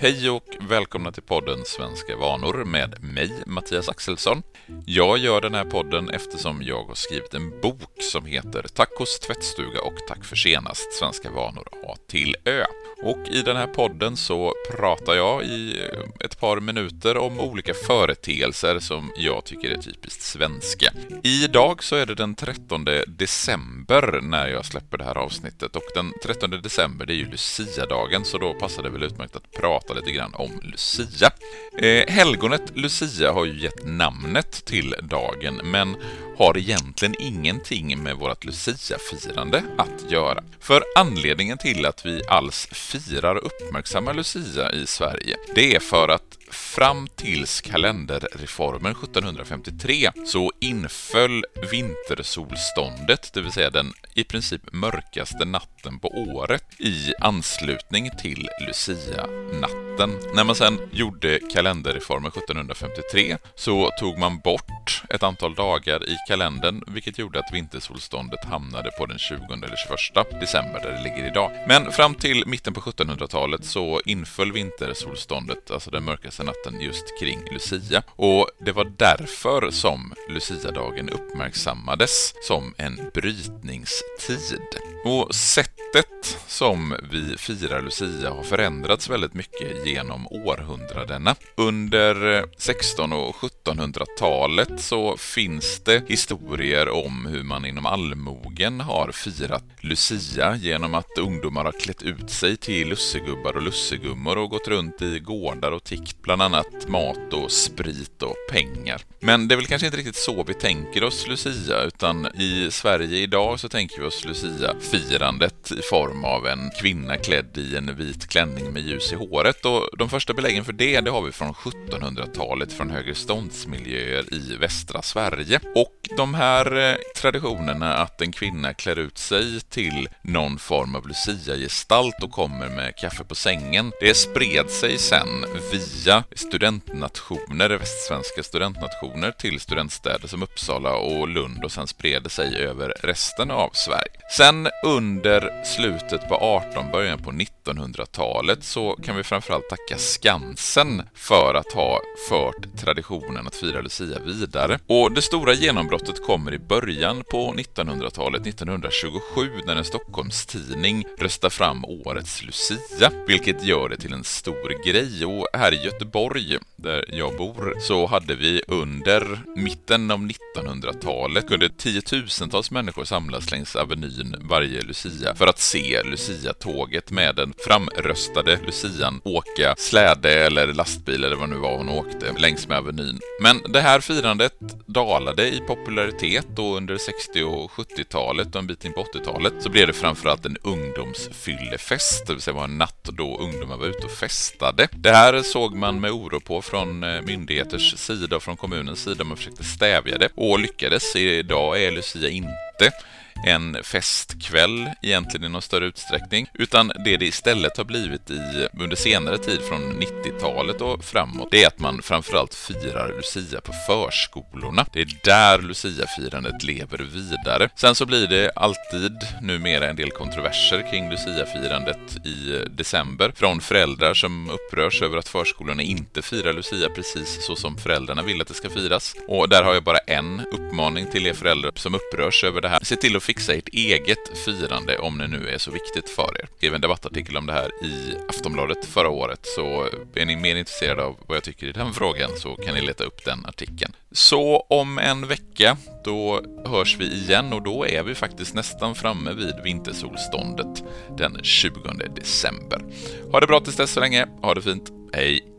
Hej och välkomna till podden Svenska vanor med mig, Mattias Axelsson. Jag gör den här podden eftersom jag har skrivit en bok som heter Tacos, tvättstuga och Tack för senast, Svenska vanor A till Ö. Och i den här podden så pratar jag i ett par minuter om olika företeelser som jag tycker är typiskt svenska. Idag så är det den 13 december när jag släpper det här avsnittet och den 13 december det är ju Lucia-dagen så då passar det väl utmärkt att prata lite grann om Lucia. Eh, helgonet Lucia har ju gett namnet till dagen men har egentligen ingenting med vårt Lucia-firande att göra. För anledningen till att vi alls firar och uppmärksammar Lucia i Sverige, det är för att fram tills kalenderreformen 1753 så inföll vintersolståndet, det vill säga den i princip mörkaste natten på året, i anslutning till Lucia-natten. När man sen gjorde kalenderreformen 1753 så tog man bort ett antal dagar i kalendern, vilket gjorde att vintersolståndet hamnade på den 20 eller 21 december där det ligger idag. Men fram till mitten på 1700-talet så inföll vintersolståndet, alltså den mörkaste natten, just kring Lucia. Och det var därför som Lucia-dagen uppmärksammades som en brytningstid. Och sättet som vi firar Lucia har förändrats väldigt mycket genom århundradena. Under 16 och 1700-talet så finns det historier om hur man inom allmogen har firat Lucia genom att ungdomar har klätt ut sig till lussegubbar och lussegummor och gått runt i gårdar och tiggt bland annat mat och sprit och pengar. Men det är väl kanske inte riktigt så vi tänker oss Lucia, utan i Sverige idag så tänker vi oss Lucia-firandet i form av en kvinna klädd i en vit klänning med ljus i håret och de första beläggen för det, det har vi från 1700-talet från högreståndsmiljöer i västra Sverige. Och de här eh, traditionerna att en kvinna klär ut sig till någon form av Lucia-gestalt och kommer med kaffe på sängen, det spred sig sen via studentnationer, västsvenska studentnationer till studentstäder som Uppsala och Lund och sen spred det sig över resten av Sverige. Sen under slutet på 18, början på 1900-talet så kan vi framförallt tacka Skansen för att ha fört traditionen att fira Lucia vidare. Och det stora genombrottet kommer i början på 1900-talet, 1927, när en Stockholmstidning röstar fram årets Lucia, vilket gör det till en stor grej. Och här i Göteborg, där jag bor, så hade vi under mitten av 1900-talet kunde tiotusentals människor samlas längs Avenyn varje Lucia för att se Lucia-tåget med den framröstade Lucian åka släde eller lastbil eller vad nu var hon åkte längs med Avenyn. Men det här firandet dalade i popularitet och under 60 och 70-talet och en bit in på 80-talet så blev det framförallt en ungdomsfyllefest, det vill säga var en natt då ungdomar var ute och festade. Det här såg man med oro på från eh, myndigheters sida och från kommunens sida. Man försökte stävja det och lyckades. Idag är Lucia inte en festkväll egentligen i någon större utsträckning, utan det det istället har blivit i, under senare tid från 90-talet och framåt, det är att man framförallt firar Lucia på förskolorna. Det är där Lucia-firandet lever vidare. Sen så blir det alltid numera en del kontroverser kring Lucia-firandet i december från föräldrar som upprörs över att förskolorna inte firar Lucia precis så som föräldrarna vill att det ska firas. Och där har jag bara en uppmaning till er föräldrar som upprörs över det här. Se till att fixa ert eget firande om det nu är så viktigt för er. Jag skrev en debattartikel om det här i Aftonbladet förra året, så är ni mer intresserade av vad jag tycker i den frågan så kan ni leta upp den artikeln. Så om en vecka, då hörs vi igen och då är vi faktiskt nästan framme vid vintersolståndet den 20 december. Ha det bra tills dess så länge, ha det fint, hej!